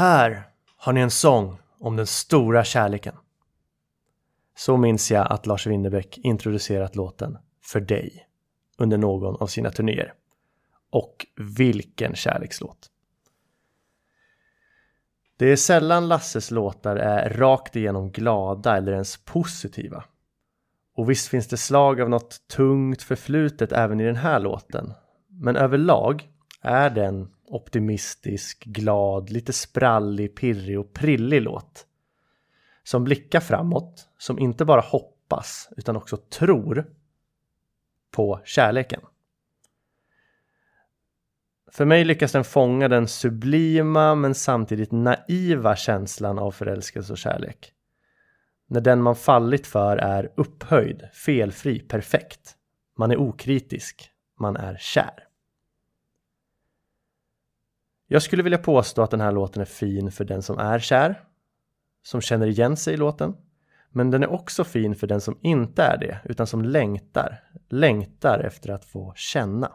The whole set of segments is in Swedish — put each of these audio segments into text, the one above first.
Här har ni en sång om den stora kärleken. Så minns jag att Lars Winnerbäck introducerat låten För dig under någon av sina turnéer. Och vilken kärlekslåt! Det är sällan Lasses låtar är rakt igenom glada eller ens positiva. Och visst finns det slag av något tungt förflutet även i den här låten. Men överlag är den optimistisk, glad, lite sprallig, pirrig och prillig låt. Som blickar framåt, som inte bara hoppas utan också tror på kärleken. För mig lyckas den fånga den sublima men samtidigt naiva känslan av förälskelse och kärlek. När den man fallit för är upphöjd, felfri, perfekt. Man är okritisk, man är kär. Jag skulle vilja påstå att den här låten är fin för den som är kär, som känner igen sig i låten. Men den är också fin för den som inte är det, utan som längtar, längtar efter att få känna.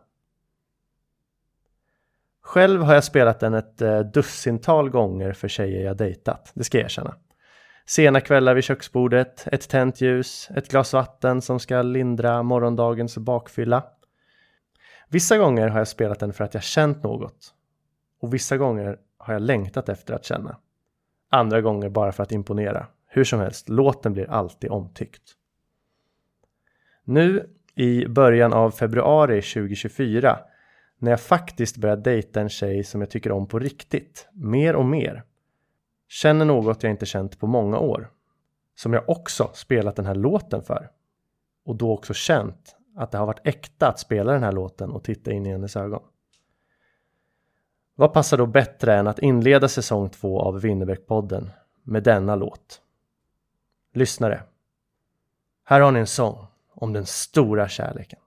Själv har jag spelat den ett eh, dussintal gånger för tjejer jag dejtat, det ska jag erkänna. Sena kvällar vid köksbordet, ett tänt ljus, ett glas vatten som ska lindra morgondagens bakfylla. Vissa gånger har jag spelat den för att jag känt något och vissa gånger har jag längtat efter att känna. Andra gånger bara för att imponera. Hur som helst, låten blir alltid omtyckt. Nu i början av februari 2024 när jag faktiskt börjar dejta en tjej som jag tycker om på riktigt, mer och mer. Känner något jag inte känt på många år. Som jag också spelat den här låten för. Och då också känt att det har varit äkta att spela den här låten och titta in i hennes ögon. Vad passar då bättre än att inleda säsong två av Winnerbäckpodden med denna låt? Lyssnare, här har ni en sång om den stora kärleken.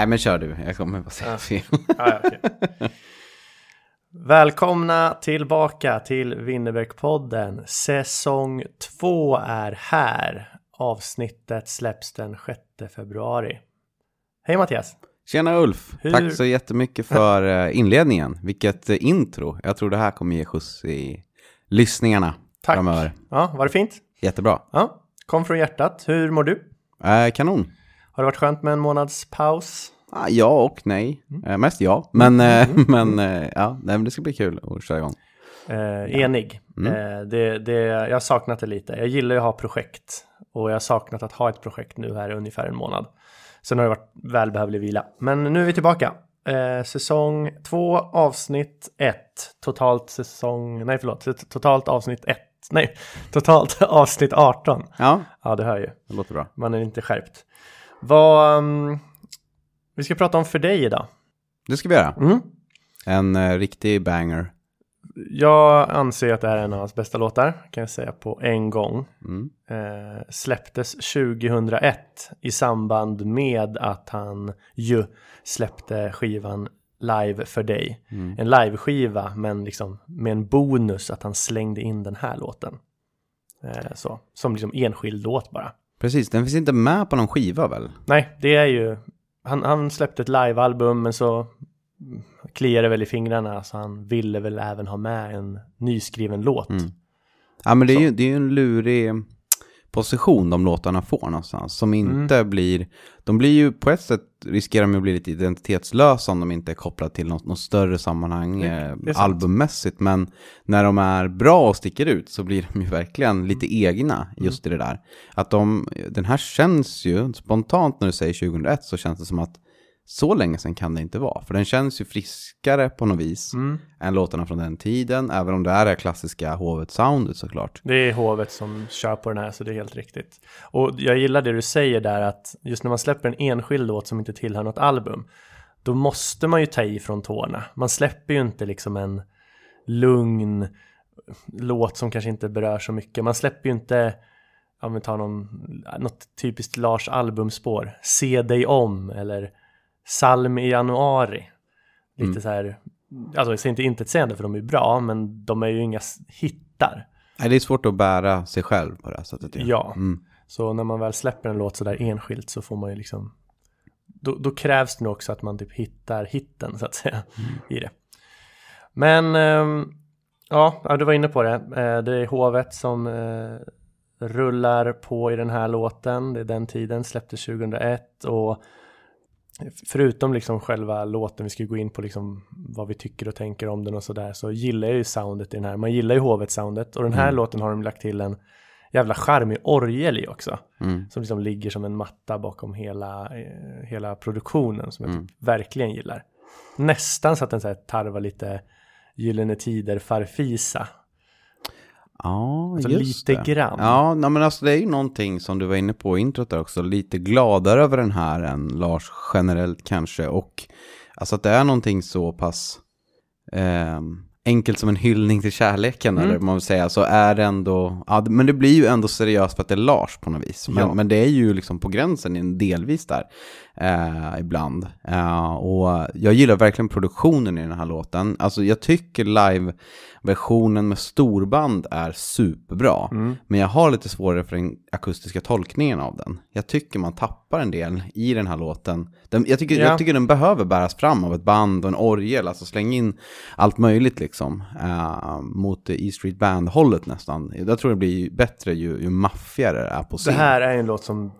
Nej, men kör du. Jag kommer bara säga fel. Ja, okej. Välkomna tillbaka till Winnerbäck-podden. Säsong 2 är här. Avsnittet släpps den 6 februari. Hej Mattias! Tjena Ulf! Hur- Tack så jättemycket för eh, inledningen. Vilket eh, intro. Jag tror det här kommer ge skjuts i lyssningarna Tack! framöver. Ja, var det fint? Jättebra. Ja, kom från hjärtat. Hur mår du? Eh, kanon. Har det varit skönt med en månads paus? Ah, ja och nej. Mm. Eh, mest ja. Men, eh, men eh, ja, det ska bli kul att köra igång. Eh, enig. Mm. Eh, det, det, jag har saknat det lite. Jag gillar ju att ha projekt och jag har saknat att ha ett projekt nu här i ungefär en månad. Sen har det varit välbehövlig vila. Men nu är vi tillbaka. Eh, säsong 2 avsnitt 1. Totalt säsong, nej förlåt, totalt avsnitt 1. Nej, totalt avsnitt 18. Ja, Ja, det hör ju. det låter bra. Man är inte skärpt. Vad, um, vi ska prata om för dig idag. Det ska vi göra. Mm. En eh, riktig banger. Jag anser att det här är en av hans bästa låtar, kan jag säga på en gång. Mm. Eh, släpptes 2001 i samband med att han ju släppte skivan Live för dig. Mm. En liveskiva men liksom med en bonus att han slängde in den här låten. Eh, så, som liksom enskild låt bara. Precis, den finns inte med på någon skiva väl? Nej, det är ju, han, han släppte ett livealbum men så kliar det väl i fingrarna så han ville väl även ha med en nyskriven låt. Mm. Ja, men det är ju, det är ju en lurig position de låtarna får någonstans. Som Mm. inte blir, de blir ju på ett sätt riskerar de att bli lite identitetslösa om de inte är kopplade till något, något större sammanhang Det- eh, det sant. albummässigt. Men när de är bra och sticker ut så blir de ju verkligen lite Mm. egna just i det där. Att de, den här känns ju, spontant när du säger 2001 så känns det som att så länge sedan kan det inte vara. För den känns ju friskare på något vis Mm. än låtarna från den tiden. Även om det är det klassiska hovet-soundet såklart. Det är hovet som kör på den här så det är helt riktigt. Och jag gillar det du säger där att just när man släpper en enskild låt som inte tillhör något album då måste man ju ta i från tårna. Man släpper ju inte liksom en lugn låt som kanske inte berör så mycket. Man släpper ju inte, ja men ta någon, något typiskt Lars albumspår, Se dig om eller Salm i januari. Lite Mm. så här, alltså jag säger inte intetsägande för de är bra, men de är ju inga hittar. Nej, det är svårt att bära sig själv på det här sättet. Ja. Mm. Så när man väl släpper en låt sådär enskilt så får man ju liksom då, då krävs det nog också att man typ hittar hitten så att säga i det. Men ehm, ja, ja, du var inne på det. Eh, det är hovet som eh, rullar på i den här låten. Det är den tiden, släpptes 2001 och förutom liksom själva låten, vi ska gå in på liksom vad vi tycker och tänker om den och sådär, så gillar jag ju soundet i den här. Man gillar ju hovet-soundet och den här Mm. låten har de lagt till en jävla charmig orgel i också. Mm. Som liksom ligger som en matta bakom hela, eh, hela produktionen som jag Mm. typ verkligen gillar. Nästan så att den så här tarvar lite Gyllene Tider farfisa. Ja, Alltså just lite det. grann. Ja, nej, men alltså det är ju någonting som du var inne på i introt där också. Lite gladare över den här än Lars generellt kanske. Och alltså att det är någonting så pass ehm, enkelt som en hyllning till kärleken, Mm. eller man vill säga, så är det ändå, ja, men det blir ju ändå seriöst för att det är Lars på något vis. Men, Ja. men det är ju liksom på gränsen delvis där, eh, ibland. Eh, och jag gillar verkligen produktionen i den här låten. Alltså jag tycker live-versionen med storband är superbra. Mm. Men jag har lite svårare för den akustiska tolkningen av den. Jag tycker man tappar en del i den här låten. Den, jag, tycker, Ja. jag tycker den behöver bäras fram av ett band och en orgel. Alltså släng in allt möjligt liksom. eh, mot det E Street Band-hållet nästan. Jag tror det blir bättre ju, ju maffigare det är på Det scen. här är en låt som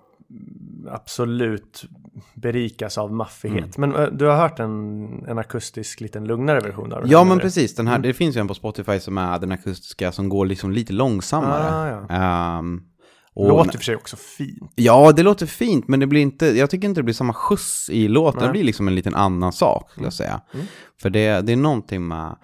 absolut berikas av maffighet. Mm. Men eh, du har hört en, en akustisk liten lugnare version av den? Ja men eller? precis, den här, Mm. det finns ju en på Spotify som är den akustiska som går liksom lite långsammare. Ah, Ehm, och- Låter för sig också fint. Ja, det låter fint, men det blir inte, jag tycker inte det blir samma skjuts i låten. Nej. Det blir liksom en liten annan sak, skulle jag säga. Mm. För det, det är någonting med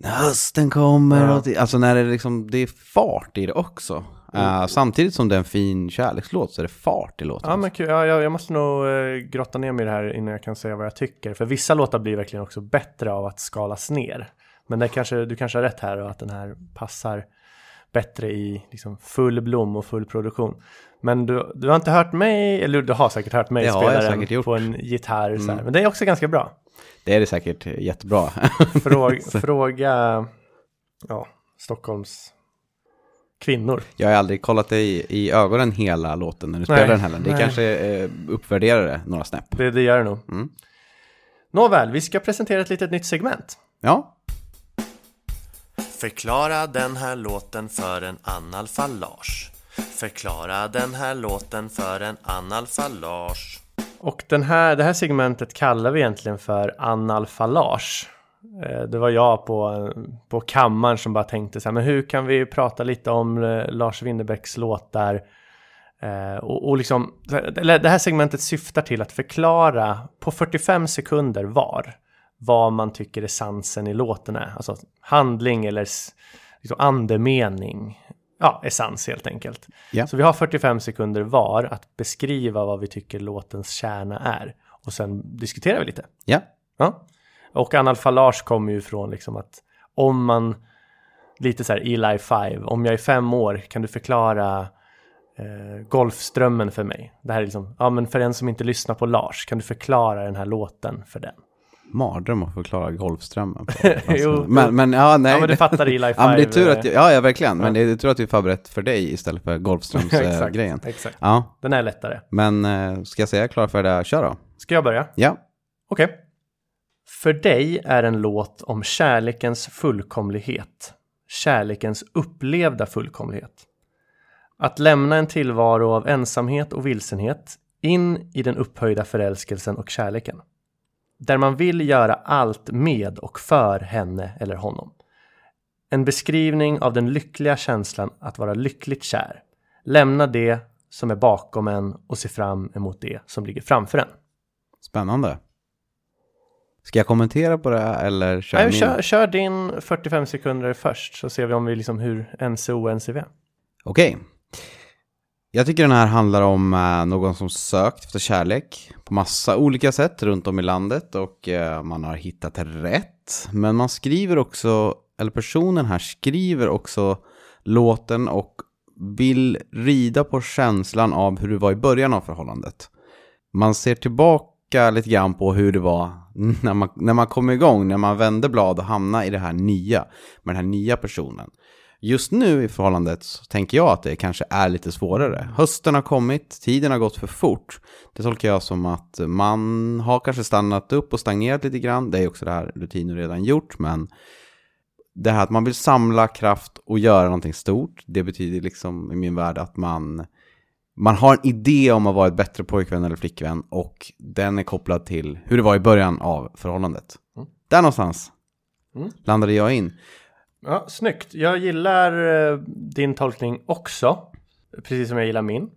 när hösten kommer, Ja. och det, alltså när det liksom, det är fart i det också. Mm. Eh, samtidigt som det är en fin kärlekslåt så är det fart i låten. Ja, men kul. Ja, jag, jag måste nog eh, grotta ner mig i det här innan jag kan säga vad jag tycker. För vissa låtar blir verkligen också bättre av att skalas ner. Men det kanske, du kanske har rätt här och att den här passar bättre i liksom, full blom och full produktion. Men du, du har inte hört mig, eller du har säkert hört mig Det spela den gjort. på en gitarr. Så här. Mm. Men det är också ganska bra. Det är det säkert jättebra. Fråga, fråga ja, Stockholms kvinnor. Jag har aldrig kollat dig i ögonen hela låten när du spelar den heller. Det nej. kanske eh, uppvärderar det några snäpp. Det, det gör det nog. Mm. Nåväl, vi ska presentera ett litet nytt segment. Ja, Förklara den här låten för en analfalage. Förklara den här låten för en analfalage. Och den här, det här segmentet kallar vi egentligen för analfalage. Eh, Det var jag på, på kammaren som bara tänkte så här, men hur kan vi prata lite om eh, Lars Winnerbäcks låtar? Eh, och, och liksom, det här segmentet syftar till att förklara på 45 sekunder var vad man tycker essensen i låten är. Alltså handling eller liksom andemening. Ja, essens helt enkelt. Ja. Så vi har 45 sekunder var att beskriva vad vi tycker låtens kärna är. Och sen diskuterar vi lite. ja, Ja. Och analfalage kommer ju från liksom att om man, lite så här Eli 5, om jag är fem år kan du förklara eh, Golfströmmen för mig. Det här är liksom, ja men för en som inte lyssnar på Lars, kan du förklara den här låten för den? mardröm att förklara Golfströmmen. På. Jo. men, men ja, nej. Ja men du fattar Eli 5. Ja, men det är tur att, ja, ja verkligen. Men Ja. det är tur att du är förberett för dig istället för Golfströms-grejen. exakt. ja, Den är lättare. men eh, ska jag säga klar för det? Kör då. Ska jag börja? Ja, Okej. För dig är en låt om kärlekens fullkomlighet. Kärlekens upplevda fullkomlighet. Att lämna en tillvaro av ensamhet och vilsenhet in i den upphöjda förälskelsen och kärleken. Där man vill göra allt med och för henne eller honom. En beskrivning av den lyckliga känslan att vara lyckligt kär. Lämna det som är bakom en och se fram emot det som ligger framför en. spännande. Ska jag kommentera på det här eller kör Nej, min? kör, kör din 45 sekunder först så ser vi om vi liksom hur ense och är. Okej. Jag tycker den här handlar om eh, någon som sökt efter kärlek på massa olika sätt runt om i landet och eh, man har hittat rätt. Men man skriver också, eller personen här skriver också låten och vill rida på känslan av hur det var i början av förhållandet. Man ser tillbaka lite grann på hur det var när man, när man kom igång, när man vände blad och hamnade i det här nya, med den här nya personen. Just nu i förhållandet så tänker jag att det kanske är lite svårare. Hösten har kommit, tiden har gått för fort. Det tolkar jag som att man har kanske stannat upp och stagnerat lite grann. Det är också det här rutiner redan gjort, men det här att man vill samla kraft och göra någonting stort, det betyder liksom i min värld att man, man har en idé om att vara ett bättre pojkvän eller flickvän och den är kopplad till hur det var i början av förhållandet. Mm. Där någonstans Mm. landade jag in. Ja, snyggt. Jag gillar eh, din tolkning också. Precis som jag gillar min.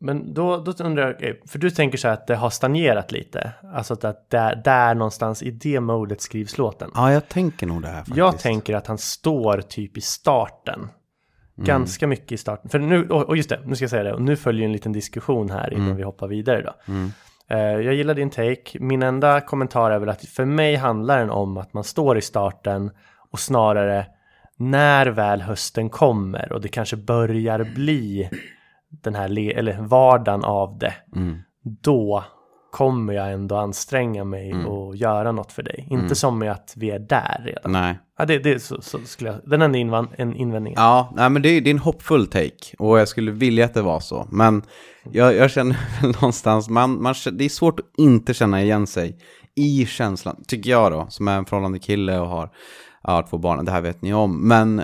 Men då, då undrar jag, för du tänker så här att det har stagnerat lite. Alltså att där, där någonstans i det modet skrivs låten. Ja, jag tänker nog det här faktiskt. Jag tänker att han står typ i starten. Ganska mycket i starten. För nu, och just det, nu ska jag säga det. Och nu följer en liten diskussion här innan vi hoppar vidare då. Mm. Eh, jag gillar din take. Min enda kommentar är väl att för mig handlar den om att man står i starten och snarare när väl hösten kommer och det kanske börjar bli den här le- eller vardagen av det. Mm. Då kommer jag ändå anstränga mig Mm. och göra något för dig. Inte som med att vi är där redan. Nej. Ja, det, det är så, så skulle jag, den enda invan, en invändning. Ja, nej, men det är, det är en hoppfull take och jag skulle vilja att det var så. Men jag, jag känner väl någonstans, man, man, det är svårt att inte känna igen sig i känslan, tycker jag då, som är en förhållande kille och har ja, två barn, det här vet ni om. Men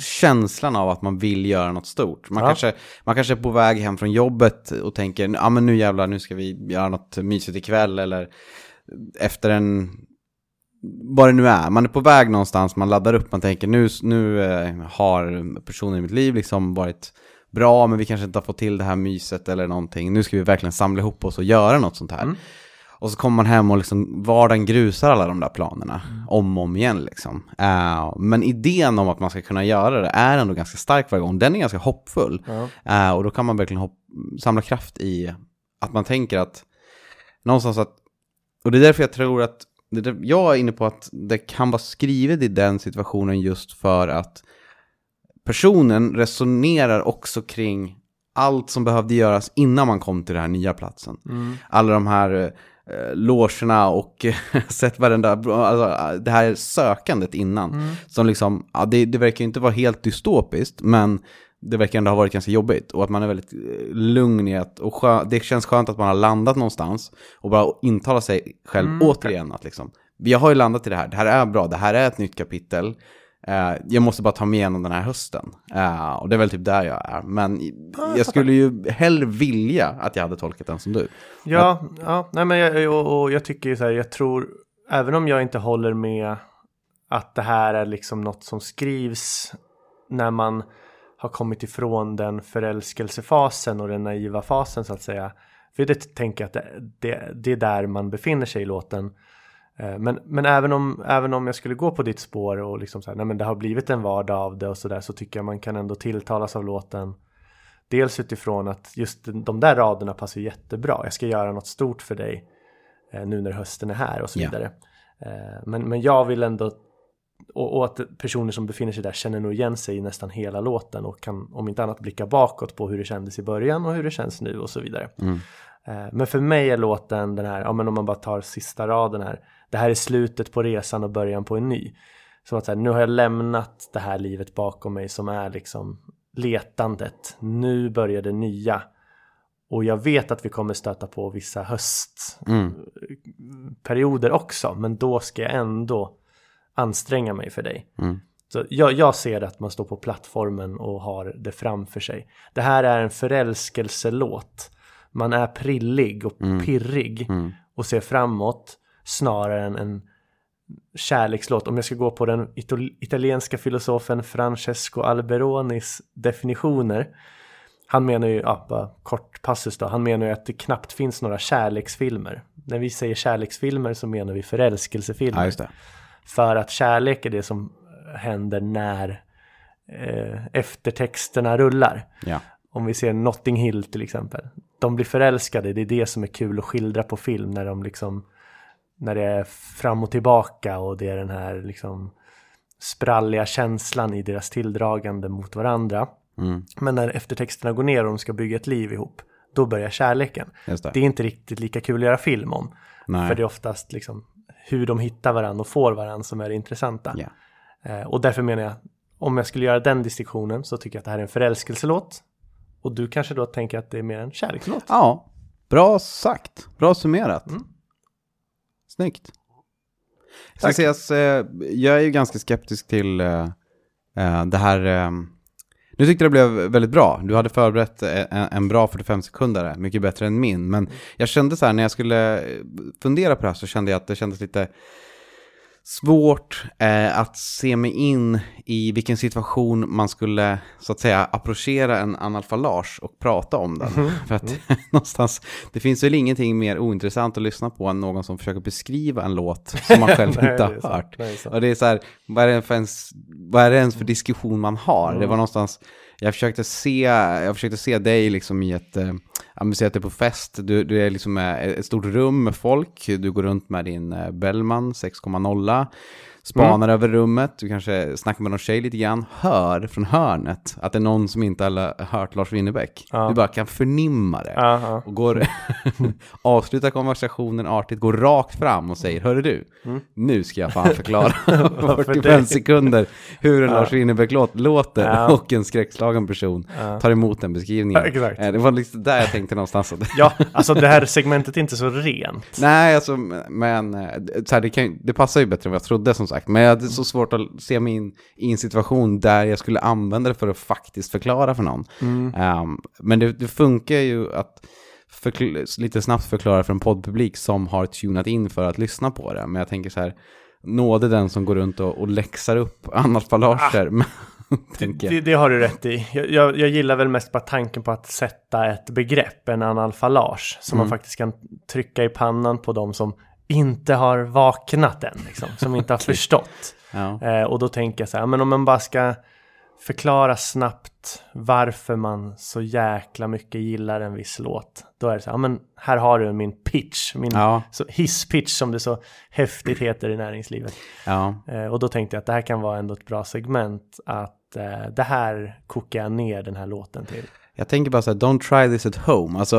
känslan av att man vill göra något stort. Man, Ja. kanske, man kanske är på väg hem från jobbet och tänker, ja men nu jävlar, nu ska vi göra något mysigt ikväll eller efter en vad det nu är, man är på väg någonstans, man laddar upp, man tänker nu, nu eh, har personen i mitt liv liksom varit bra, men vi kanske inte har fått till det här myset eller någonting. Nu ska vi verkligen samla ihop oss och göra något sånt här. Mm. Och så kommer man hem och liksom vardagen grusar alla de där planerna om och om igen liksom. Eh, men idén om att man ska kunna göra det är ändå ganska stark varje gång. Den är ganska hoppfull. Ja. Eh, och då kan man verkligen samla kraft i att man tänker att någonstans att, och det är därför jag tror att, är jag är inne på att det kan vara skrivet i den situationen just för att personen resonerar också kring allt som behövde göras innan man kom till den här nya platsen. Alla de här eh, logerna och sett varenda, alltså, det här sökandet innan. Som liksom, ja, det, det verkar ju inte vara helt dystopiskt, men det verkar ändå ha varit ganska jobbigt. Och att man är väldigt eh, lugn i att, och skö, det känns skönt att man har landat någonstans och bara intala sig själv återigen att liksom, jag har ju landat i det här, det här är bra, det här är ett nytt kapitel. Eh, jag måste bara ta mig igenom den här hösten. Eh, och det är väl typ där jag är. Men jag skulle ju hellre vilja att jag hade tolkat den som du. Ja, ja nej men jag, och, och jag tycker ju så här, jag tror, även om jag inte håller med att det här är liksom något som skrivs när man har kommit ifrån den förälskelsefasen och den naiva fasen så att säga. För det tänker jag att det, det, det är där man befinner sig i låten. Eh, Men, men även, om, även om jag skulle gå på ditt spår och liksom så här, nej men det har blivit en vardag av det och sådär så tycker jag man kan ändå tilltalas av låten. Dels utifrån att just de där raderna passar jättebra. Jag ska göra något stort för dig eh, nu när hösten är här och så vidare. Eh, Men, men jag vill ändå och, och att personer som befinner sig där känner nog igen sig i nästan hela låten och kan om inte annat blicka bakåt på hur det kändes i början och hur det känns nu och så vidare. Eh, Men för mig är låten den här, ja men om man bara tar sista raden här, det här är slutet på resan och början på en ny. Så att här, nu har jag lämnat det här livet bakom mig som är liksom letandet. Nu börjar det nya. Och jag vet att vi kommer stöta på vissa höstperioder också, men då ska jag ändå anstränga mig för dig. Så jag, jag ser att man står på plattformen och har det framför sig. Det här är en förälskelselåt. Man är prillig och pirrig och ser framåt snarare än en kärlekslåt. Om jag ska gå på den italienska filosofen Francesco Alberonis definitioner. Han menar ju, ja, bara kort passus då, han menar ju att det knappt finns några kärleksfilmer. När vi säger kärleksfilmer så menar vi förälskelsefilmer. Ja. För att kärlek är det som händer när eh, eftertexterna rullar. Ja. Om vi ser Notting Hill till exempel. De blir förälskade, det är det som är kul att skildra på film när de liksom när det är fram och tillbaka och det är den här liksom spralliga känslan i deras tilldragande mot varandra. Men när eftertexterna går ner och de ska bygga ett liv ihop, då börjar kärleken. Det. Det är inte riktigt lika kul att göra film om. Nej. För det är oftast liksom hur de hittar varandra och får varandra som är det intressanta. Ja. Eh, och därför menar jag, om jag skulle göra den distinktionen så tycker jag att det här är en förälskelselåt. Och du kanske då tänker att det är mer en kärlekslåt. Ja, bra sagt. Bra summerat. Snyggt. Ska Tack. sägas, eh, jag är ju ganska skeptisk till eh, eh, det här. Eh, nu tyckte jag det blev väldigt bra. Du hade förberett en, en bra 45 sekunder, mycket bättre än min. Men jag kände så här, när jag skulle fundera på det här så kände jag att det kändes lite svårt eh, att se mig in i vilken situation man skulle så att säga approchera en analfalage och prata om den. För att någonstans, det finns väl ingenting mer ointressant att lyssna på än någon som försöker beskriva en låt som man själv Nej, inte har hört. Nej. Och det är så här, vad är det för ens, vad är det ens för diskussion man har? Det var någonstans, jag försökte se, jag försökte se dig liksom i ett, eh, ja, men säg att du är på fest, du, du är liksom eh, ett stort rum med folk, du går runt med din eh, Bellman 6,0, spanar över rummet, du kanske snackar med någon tjej lite grann, hör från hörnet att det är någon som inte har hört Lars Winnerbäck. Ja. Du bara kan förnimma det. Aha. Och går, avslutar konversationen artigt, går rakt fram och säger, hörru du, nu ska jag fan förklara på 45 det? sekunder hur en Lars Winnerbäck-låt låter Ja. och en skräckslagen person tar emot den beskrivningen. Ja. Eh, Det var liksom där jag tänkte någonstans. Ja, alltså det här segmentet är inte så rent. Nej, alltså, men eh, så här, det, kan, det passar ju bättre än vad jag trodde som sagt. Men jag hade så svårt att se mig in i en situation där jag skulle använda det för att faktiskt förklara för någon. Ehm, men det, det funkar ju att lite snabbt förklara för en poddpublik som har tunat in för att lyssna på det. Men jag tänker så här, nåde den som går runt och, och läxar upp analfalager. men- tänker jag. Det, det har du rätt i. Jag, jag, jag gillar väl mest bara tanken på att sätta ett begrepp, en analfalage, som man faktiskt kan trycka i pannan på de som inte har vaknat än, liksom, som inte har förstått. Ja. Eh, och då tänker jag så här, men om man bara ska förklara snabbt varför man så jäkla mycket gillar en viss låt. Då är det så här, men här har du min pitch, min Ja. hisspitch som det så häftigt heter i näringslivet. Ja. Eh, och då tänkte jag att det här kan vara ändå ett bra segment att att eh, det här kokar jag ner den här låten till. Jag tänker bara så här, don't try this at home. Alltså,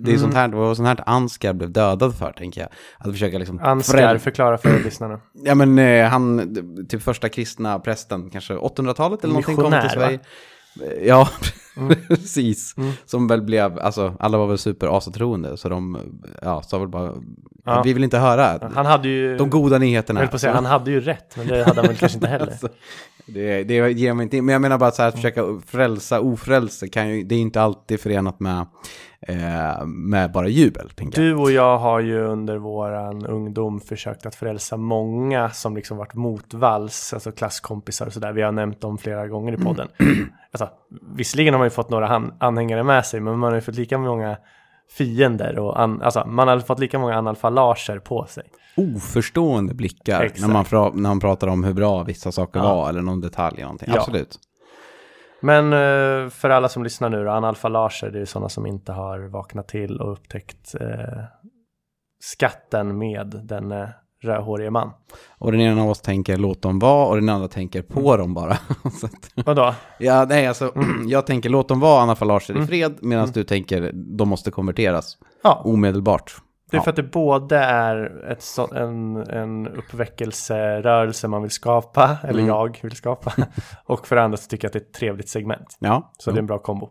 det är Mm. sånt här, det var sånt här Ansgar blev dödad för, tänker jag. Att försöka liksom... Ansgar, förklara för lyssnarna. Ja men eh, han, typ första kristna prästen, kanske 800-talet eller någonting, kom till Sverige. va? Ja, Mm. precis. Som väl blev, alltså alla var väl super asatroende, så de, ja, sa väl bara, Ja. vi vill inte höra Han hade ju... de goda nyheterna. Jag på säga, han hade ju rätt, men det hade han väl kanske inte heller. Alltså, det, det ger mig inte, men jag menar bara så här att försöka frälsa ofrälse kan ju, det är inte alltid förenat med, eh, med bara jubel. Du och jag har ju under våran ungdom försökt att frälsa många som liksom varit motvalls, alltså klasskompisar och sådär. Vi har nämnt dem flera gånger i podden. Alltså, visserligen har man ju fått några anhängare med sig, men man har ju fått lika många fiender och an- alltså, man har fått lika många analfalager på sig. Oförstående blickar Exakt. när man, fra, när man pratar om hur bra vissa saker Ja. var eller någon detalj eller någonting. Ja. Absolut. Men eh, för alla som lyssnar nu då, analfalager, det är sådana som inte har vaknat till och upptäckt eh, skatten med den eh, rödhårige man. Och den ena av oss tänker låt dem vara och den andra tänker på Mm. dem bara. Så att, Vadå? ja, nej, alltså, Mm. jag tänker låt dem vara anafalager i fred medan du tänker de måste konverteras Ja, omedelbart. det är Ja. för att det både är ett så, en, en uppväckelserörelse man vill skapa, eller Mm. jag vill skapa, och för det andra så tycker jag att det är ett trevligt segment. Ja, Så det är en bra kombo.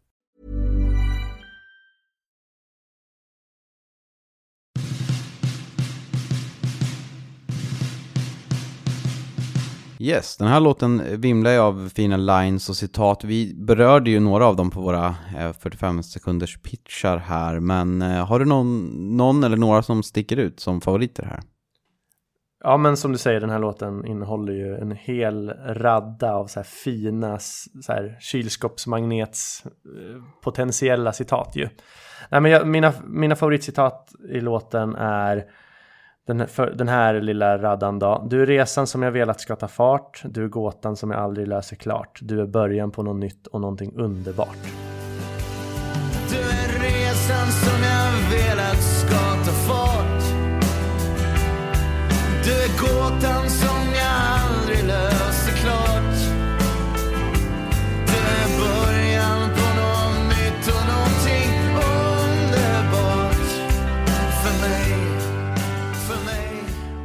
Yes, den här låten vimlar ju av fina lines och citat. Vi berörde ju några av dem på våra eh, 45 sekunders pitchar här, men eh, har du någon, någon eller några som sticker ut som favoriter här? Ja, men som du säger, den här låten innehåller ju en hel radda av så här fina så här kylskåpsmagnets eh, potentiella citat ju. Nej, men jag, mina, mina favoritcitat i låten är den här, för, den här lilla raddan då. Du är resan som jag velat ska ta fart. Du är gåtan som jag aldrig löser klart. Du är början på något nytt och någonting underbart. Du är resan som jag velat ska ta fart Du är gåtan som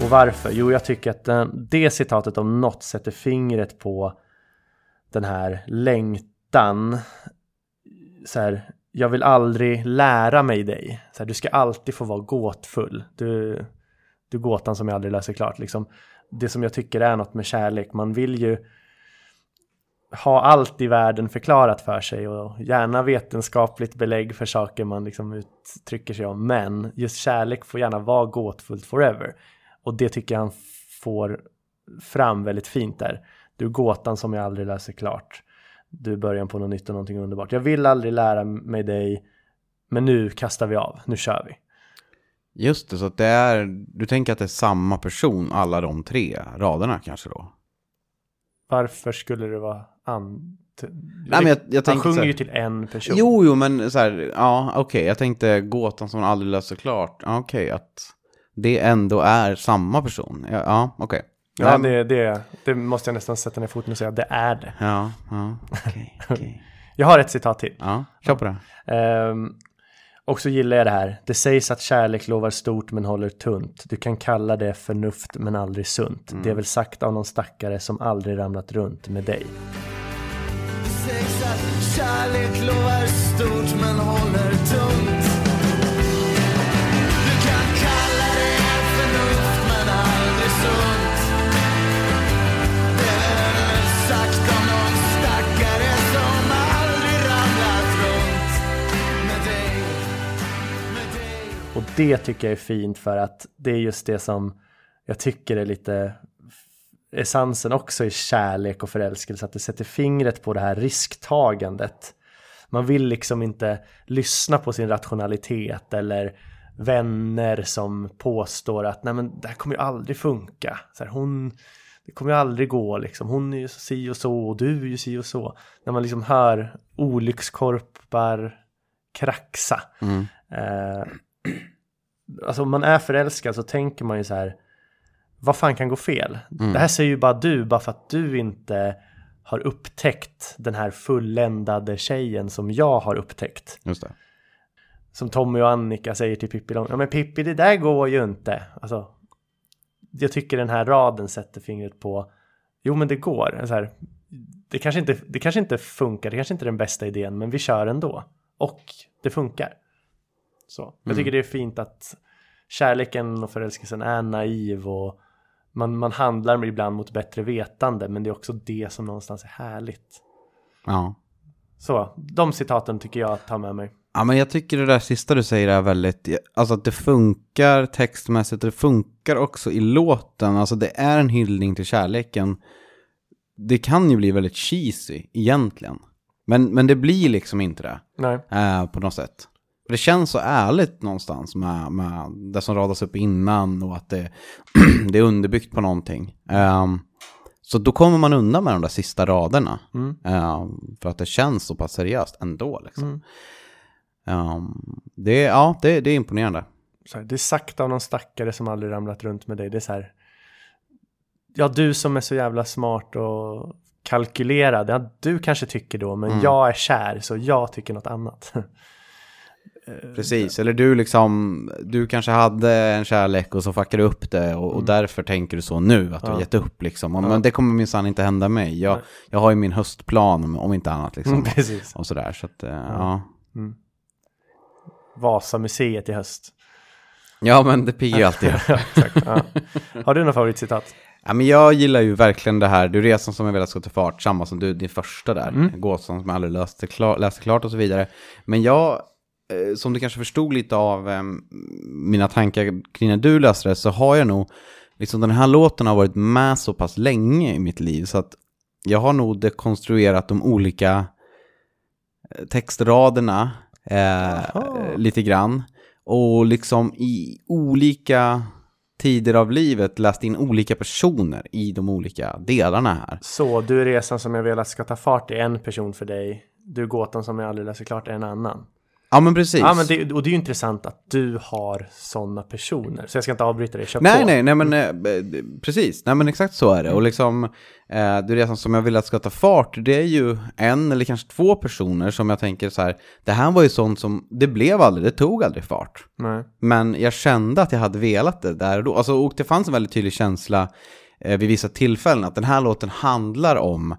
Och varför? Jo, jag tycker att den, det citatet om något sätter fingret på den här längtan. Så här, jag vill aldrig lära mig dig. Så här, du ska alltid få vara gåtfull. Du, du är gåtan som jag aldrig löser klart. Liksom, det som jag tycker är något med kärlek. Man vill ju ha allt i världen förklarat för sig och gärna vetenskapligt belägg för saker man liksom uttrycker sig om. Men just kärlek får gärna vara gåtfullt forever. Och det tycker jag han får fram väldigt fint där. Du är gåtan som jag aldrig läser klart. Du är början på något nytt och någonting underbart. Jag vill aldrig lära mig dig, men nu kastar vi av. Nu kör vi. Just det, så att det är, du tänker att det är samma person alla de tre raderna kanske då? Varför skulle det vara an... Nej, men jag- jag Han sjunger här- ju till en person. Jo, jo, men så här, ja, okej, jag tänkte gåtan som aldrig löser klart. Okej, att det ändå är samma person. Ja, ja okej. Ja, det, det, det måste jag nästan sätta ner foten och säga. Det är det. Ja, ja, okej, okej. Jag har ett citat till. Ja, kör på det. Ehm, Och så gillar jag det här. Det sägs att kärlek lovar stort men håller tunt. Du kan kalla det förnuft men aldrig sunt. Det är väl sagt av någon stackare som aldrig ramlat runt med dig. Sägs att kärlek lovar stort men håller tunt det tycker jag är fint för att det är just det som jag tycker är lite essensen också i kärlek och förälskelse, att det sätter fingret på det här risktagandet. Man vill liksom inte lyssna på sin rationalitet eller vänner som påstår att nej men det här kommer ju aldrig funka. Så här, hon, det kommer ju aldrig gå liksom. Hon är ju så si och så och du är ju si och så. När man liksom hör olyckskorpar kraxa. Eh, alltså om man är förälskad så tänker man ju så här vad fan kan gå fel? Det här säger ju bara du, bara för att du inte har upptäckt den här fulländade tjejen som jag har upptäckt. Just det. Som Tommy och Annika säger till Pippi, ja men Pippi det där går ju inte. Alltså, jag tycker den här raden sätter fingret på, jo men det går. Så här, det, kanske inte, det kanske inte funkar, det kanske inte är den bästa idén, men vi kör ändå. Och det funkar. Så. Jag tycker det är fint att kärleken och förälskelsen är naiv och man, man handlar ibland mot bättre vetande, men det är också det som någonstans är härligt. Ja. Så, de citaten tycker jag att ta med mig. Ja, men jag tycker det där sista du säger är väldigt, alltså att det funkar textmässigt, det funkar också i låten, alltså det är en hyllning till kärleken. Det kan ju bli väldigt cheesy egentligen, men, men det blir liksom inte det Nej. eh, på något sätt. För det känns så ärligt någonstans med, med det som radas upp innan och att det, det är underbyggt på någonting. Ehm, så då kommer man undan med de där sista raderna. Ehm, för att det känns så pass seriöst ändå. Liksom. Ehm, det, är- ja, det, det är imponerande. Här, det är sagt av någon stackare som aldrig ramlat runt med dig. Det är så här. Ja, du som är så jävla smart och kalkylerad. Ja, du kanske tycker då, men jag är kär så jag tycker något annat. Precis, eller du liksom, du kanske hade en kärlek och så fuckade du upp det och, och därför tänker du så nu, att du har gett upp liksom. Men det kommer minsann inte hända mig. Jag, jag har ju min höstplan om, inte annat liksom. Mm, precis. Och sådär, så att, eh, ja. Vasamuseet i höst. Ja, men det piggar ju alltid. Ja. Ja. Har du några favoritcitat? Ja, men jag gillar ju verkligen det här, du resan som jag velat ska ta fart, samma som du, din första där, mm. gåtan som jag aldrig läste, klar, läste klart och så vidare. Men jag, eh, som du kanske förstod lite av eh, mina tankar kring när du läste det, så har jag nog, liksom den här låten har varit med så pass länge i mitt liv, så att jag har nog dekonstruerat de olika eh, textraderna eh, lite grann. Och liksom i olika tider av livet läst in olika personer i de olika delarna här. Så, du är resan som jag velat ska ta fart är en person för dig. Du är gåtan som jag aldrig läser klart är en annan. Ja men precis. Ja, men det, och det är ju intressant att du har sådana personer. Så jag ska inte avbryta dig, kör Nej, på. nej, nej, men eh, precis. Nej, men exakt så är det. Och liksom, eh, det resan som jag vill att ska ta fart, det är ju en eller kanske två personer som jag tänker så här, det här var ju sånt som, det blev aldrig, det tog aldrig fart. Nej. Men jag kände att jag hade velat det där och då. Alltså, och det fanns en väldigt tydlig känsla eh, vid vissa tillfällen att den här låten handlar om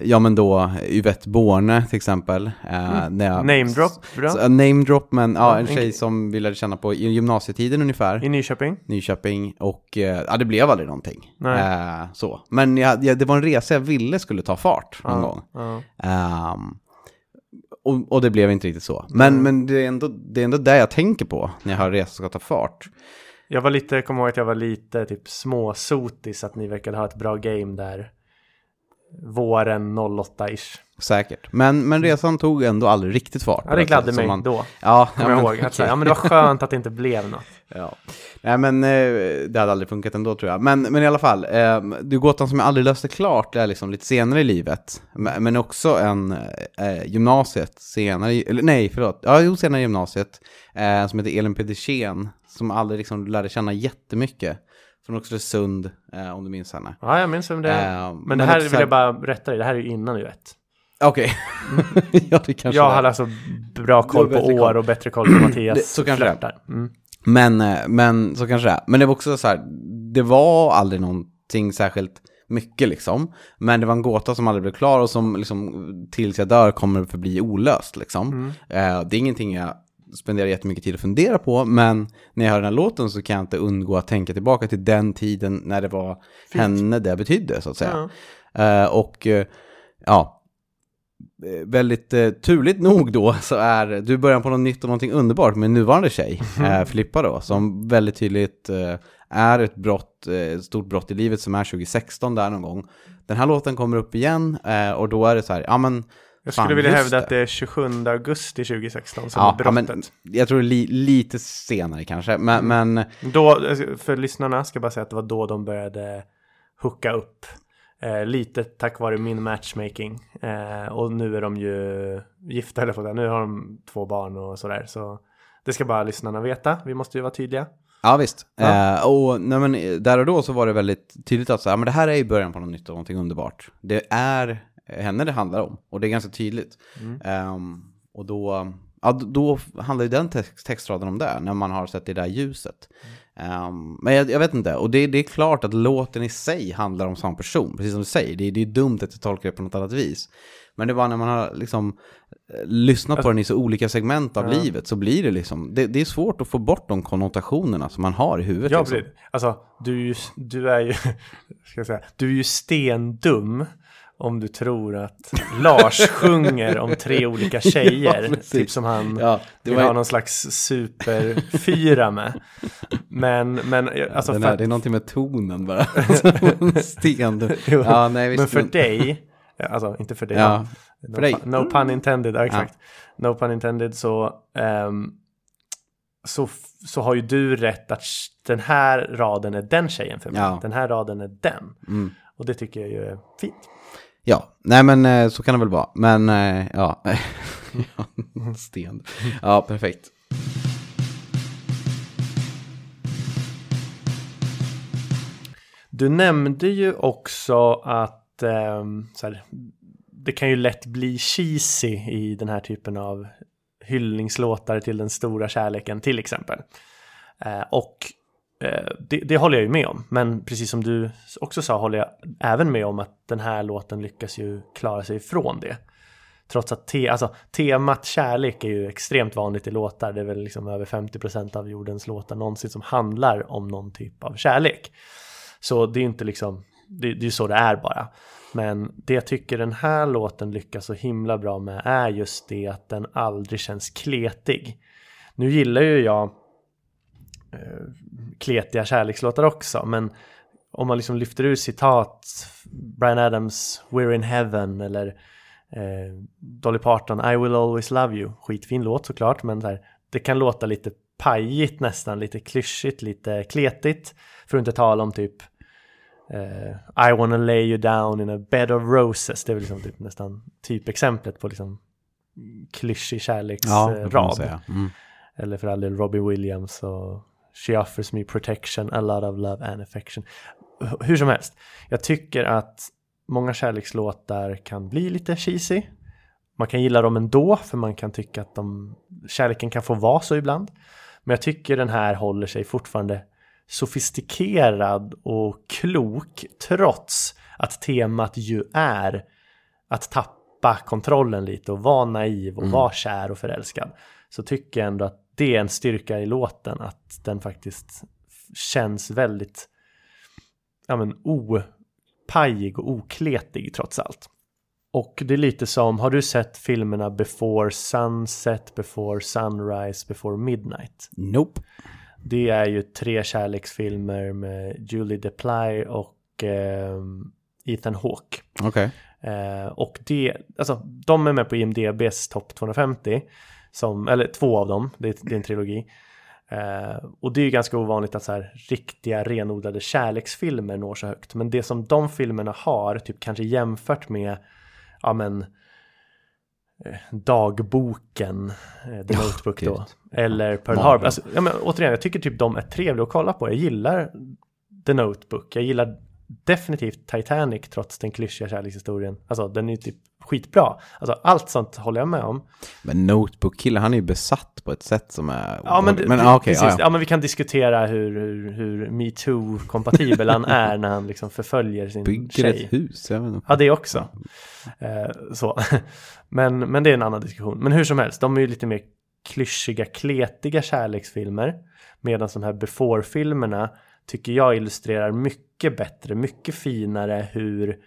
ja men då Yvette Borne till exempel. Eh, när jag, Name drop, bra. Så, eh, name drop, men ja, en tjej som vi lärde känna på i gymnasietiden ungefär. I Nyköping. Nyköping och eh, ja, det blev aldrig någonting. Nej. Eh, så. Men jag, jag, det var en resa jag ville skulle ta fart någon Ja, gång. ja. Ehm, och, och det blev inte riktigt så. Men, men det, är ändå, det är ändå det jag tänker på när jag hör resa ska ta fart. Jag var lite, jag kommer ihåg att jag var lite typ småsotis att ni verkade ha ett bra game där. Våren 08-ish. Säkert. Men, men resan tog ändå aldrig riktigt fart. Ja, det gladde Som mig man- då. Ja, Kommer jag ihåg. Att, ja, men det var skönt att det inte blev något. Ja. Nej men eh, det hade aldrig funkat ändå tror jag. Men, men i alla fall, eh, är gåtan som jag aldrig löste klart, är liksom lite senare i livet. Men, men också en eh, gymnasiet senare, eller nej förlåt, ja jo senare i gymnasiet. Eh, som heter Elin Pedersen, som aldrig liksom lärde känna jättemycket. Från Oxelösund, eh, om du minns henne. Ja, jag minns vem det är. Eh, men men det här vill jag bara rätta dig, det här är ju innan du vet. Okej. ja, det kanske Jag det hade alltså bra koll har på år koll. och bättre koll på Mattias Det- så kanske det flörtar. Mm. Men, eh, men så kanske det är. Men det var också så här, det var aldrig någonting särskilt mycket liksom. Men det var en gåta som aldrig blev klar och som liksom tills jag dör kommer förbli olöst liksom. Eh, det är ingenting jag spenderar jättemycket tid att fundera på, men när jag hör den här låten så kan jag inte undgå att tänka tillbaka till den tiden när det var henne det betydde så att säga. Eh, och eh, ja, eh, väldigt eh, turligt nog då så är du början på något nytt och någonting underbart med nuvarande tjej, eh, Filippa då, som väldigt tydligt eh, är ett brott, ett stort brott i livet som är 2016 där någon gång. Den här låten kommer upp igen och då är det så här, ja men Jag fan, skulle vilja just hävda att det är 27 augusti 2016 som Ja, är ja, brottet. men jag tror li, lite senare kanske, men, men Då, för lyssnarna ska jag bara säga att det var då de började hooka upp. Eh, lite tack vare min matchmaking. Eh, och nu är de ju gifta, eller på det. Nu har de två barn och sådär. Så det ska bara lyssnarna veta. Vi måste ju vara tydliga. Ja visst. Ja. Eh, och nej, men, eh, där och då så var det väldigt tydligt att så, här, men det här är i början på något nytt och någonting underbart. Det är henne det handlar om och det är ganska tydligt. Ehm, och då, ja, då handlar ju den text, textraden om det, när man har sett det där ljuset. Ehm, men jag, jag vet inte, och det, det är klart att låten i sig handlar om samma person, precis som du säger. Det, det är dumt att jag tolkar det på något annat vis. Men det var när man har liksom eh, lyssnat på den i så olika segment av livet så blir det liksom, det, det är svårt att få bort de konnotationerna som man har i huvudet. Ja, liksom. Alltså, du, du är ju, ska jag säga, du är ju stendum om du tror att Lars sjunger om tre olika tjejer. precis. typ som han Ja, det vill var- ha någon slags superfyra med. Men, men alltså, Den för, här, det är någonting med tonen bara. Sten. Ja, nej, visst, men för dig, alltså inte för dig, Ja, no, för dig. no pun intended, ja, exakt. No pun intended så, ehm, så, så har ju du rätt att den här raden är den tjejen för mig. Ja. Den här raden är den. Mm. Och det tycker jag ju är fint. Ja, nej men eh, så kan det väl vara. Men eh, ja, sten. Ja, perfekt. Du nämnde ju också att så här, det kan ju lätt bli cheesy i den här typen av hyllningslåtar till den stora kärleken till exempel. Eh, och eh, Eh, det, det håller jag ju med om. Men precis som du också sa håller jag även med om att den här låten lyckas ju klara sig ifrån det. Trots att te, alltså, temat kärlek är ju extremt vanligt i låtar. Det är väl liksom över 50% av jordens låtar någonsin som handlar om någon typ av kärlek. Så det är inte liksom, det, det är ju så det är bara. Men det jag tycker den här låten lyckas så himla bra med är just det att den aldrig känns kletig. Nu gillar ju jag eh, kletiga kärlekslåtar också, men om man liksom lyfter ur citat, Brian Adams We're in heaven eller eh, Dolly Parton I will always love you, skitfin låt såklart, men här, det kan låta lite pajigt nästan, lite klyschigt, lite kletigt, för att inte tala om typ eh, I wanna lay you down in a bed of roses, det är väl liksom typ nästan typexemplet på liksom klyschig Ja, kärleksrad. säga. Mm. Eller för all del Robbie Williams och She offers me protection, a lot of love and affection. Hur som helst, jag tycker att många kärlekslåtar kan bli lite cheesy. Man kan gilla dem ändå, för man kan tycka att de, kärleken kan få vara så ibland. Men jag tycker den här håller sig fortfarande sofistikerad och klok, trots att temat ju är att tappa kontrollen lite och vara naiv och vara kär och förälskad. Så tycker jag ändå att det är en styrka i låten, att den faktiskt känns väldigt ja, men, opajig och okletig trots allt. Och det är lite som, har du sett filmerna Before Sunset, Before Sunrise, Before Midnight? Nope. Det är ju tre kärleksfilmer med Julie DePly och eh, Ethan Hawke. Okej. Eh, och det, alltså de är med på IMDBs topp 250. Som, eller två av dem, det är, det är en trilogi. Eh, och det är ju ganska ovanligt att så här riktiga renodlade kärleksfilmer når så högt. Men det som de filmerna har, typ kanske jämfört med, ja men, eh, dagboken, eh, The Notebook då, gud. eller Pearl Mardröm. Harbor. Alltså, ja, men, återigen, jag tycker typ de är trevliga att kolla på. Jag gillar The Notebook, jag gillar definitivt Titanic trots den klyschiga kärlekshistorien. Alltså den är ju typ skitbra. Alltså allt sånt håller jag med om. Men Notebook-killen, han är ju besatt på ett sätt som är... Ja men, men ah, okej, precis. ja, ja. ja men vi kan diskutera hur, hur, hur metoo-kompatibel han är när han liksom förföljer sin Bygger tjej. ett hus, jag vet inte. Ja, det också. Eh, så. Men, men det är en annan diskussion. Men hur som helst, de är ju lite mer klyschiga, kletiga kärleksfilmer. Medan de här before-filmerna tycker jag illustrerar mycket bättre, mycket finare hur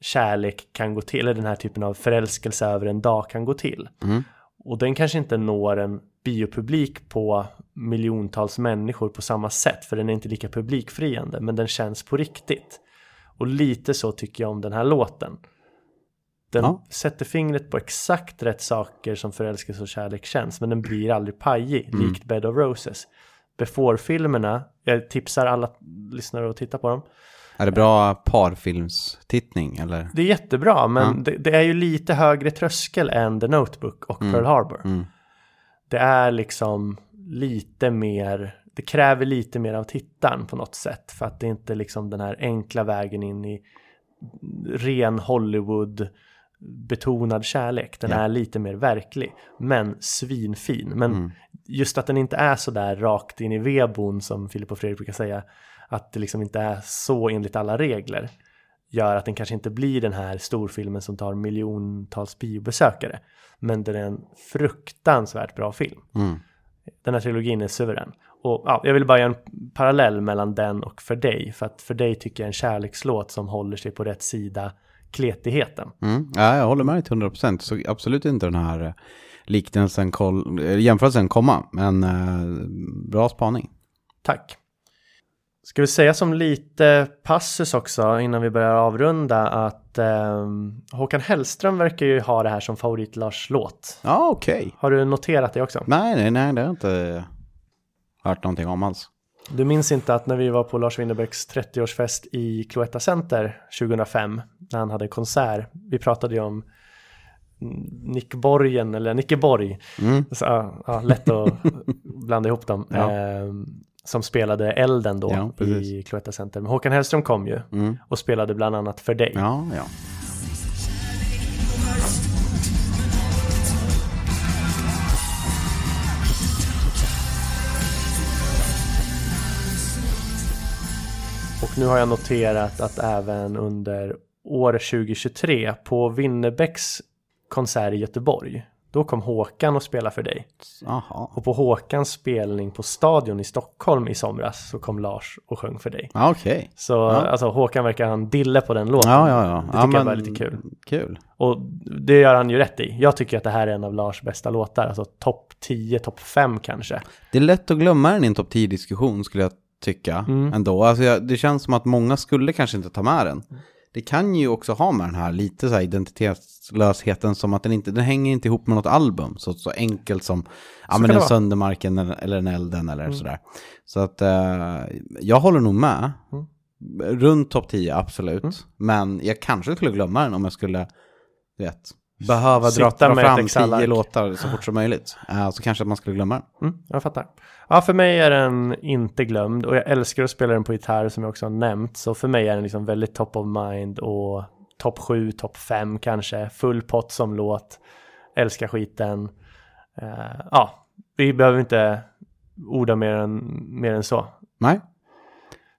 kärlek kan gå till, eller den här typen av förälskelse över en dag kan gå till. Mm. Och den kanske inte når en biopublik på miljontals människor på samma sätt, för den är inte lika publikfriande, men den känns på riktigt. Och lite så tycker jag om den här låten. Den Ja. sätter fingret på exakt rätt saker som förälskelse och kärlek känns, men den blir aldrig pajig, Mm. likt Bed of Roses. Before-filmerna, jag tipsar alla lyssnare att titta på dem. Är det bra parfilmstittning eller? Det är jättebra, men Ja. det, det är ju lite högre tröskel än The Notebook och Pearl Harbor. Mm. Det är liksom lite mer, det kräver lite mer av tittaren på något sätt. För att det är inte liksom den här enkla vägen in i ren Hollywood betonad kärlek. Den Ja. är lite mer verklig, men svinfin. Men Mm. just att den inte är så där rakt in i vedboden som Filip och Fredrik brukar säga, att det liksom inte är så enligt alla regler, gör att den kanske inte blir den här storfilmen som tar miljontals biobesökare. Men den är en fruktansvärt bra film. Mm. Den här trilogin är suverän. Och ja, jag vill bara göra en parallell mellan den och För dig. För att För dig tycker jag är en kärlekslåt som håller sig på rätt sida kletigheten. Mm. Ja, jag håller med till 100%. Så absolut inte den här eh, liknelsen, koll, eh, jämförelsen komma. Men eh, bra spaning. Tack. Ska vi säga som lite passus också innan vi börjar avrunda att ehm, Håkan Hellström verkar ju ha det här som favorit Lars låt. Ja, okej. Har du noterat det också? Nej, nej, nej, det har jag inte hört någonting om alls. Du minns inte att när vi var på Lars Winnerbäcks 30-årsfest i Cloetta Center 2005 när han hade konsert. Vi pratade ju om Nick Borgen eller Nicke Borg. Mm. Så, ja, ja, lätt att blanda ihop dem. Ja. Ehm, som spelade Elden då i Cloetta Center. Men Håkan Hellström kom ju Mm. och spelade bland annat För dig. Och nu har jag noterat att även under år 2023 på Winnerbäcks konsert i Göteborg då kom Håkan och spelade för dig. Jaha. Och på Håkans spelning på Stadion i Stockholm i somras så kom Lars och sjöng för dig. Ja, okej. Så Ja. alltså Håkan verkar ha en dille på den låten. Ja, ja, ja. Det tycker ja, jag var lite kul. Kul. Och det gör han ju rätt i. Jag tycker att det här är en av Lars bästa låtar. Alltså topp 10, topp 5 kanske. Det är lätt att glömma den i en topp 10-diskussion skulle jag tycka Mm. ändå. Alltså jag, det känns som att många skulle kanske inte ta med den. Det kan ju också ha med den här lite så här identitetslösheten som att den inte, den hänger inte ihop med något album. Så, så enkelt som, ja men en. Söndermarken eller, eller en Elden eller Mm. sådär. Så att eh, jag håller nog med. Mm. Runt topp 10, absolut. Mm. Men jag kanske skulle glömma den om jag skulle, vet, behöva dra, fram tio låtar så fort som möjligt. Eh, så kanske att man skulle glömma den. Mm, jag fattar. Ja, för mig är den inte glömd och jag älskar att spela den på gitarr som jag också har nämnt. Så för mig är den liksom väldigt top of mind och topp 7, topp 5 kanske. Full pott som låt. Älskar skiten. Eh, ja, vi behöver inte orda mer än, mer än så. Nej,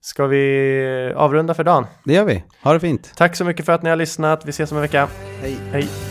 Ska vi avrunda för dagen? det gör vi. Ha det fint. Tack så mycket för att ni har lyssnat. Vi ses om en vecka. Hej. Hej.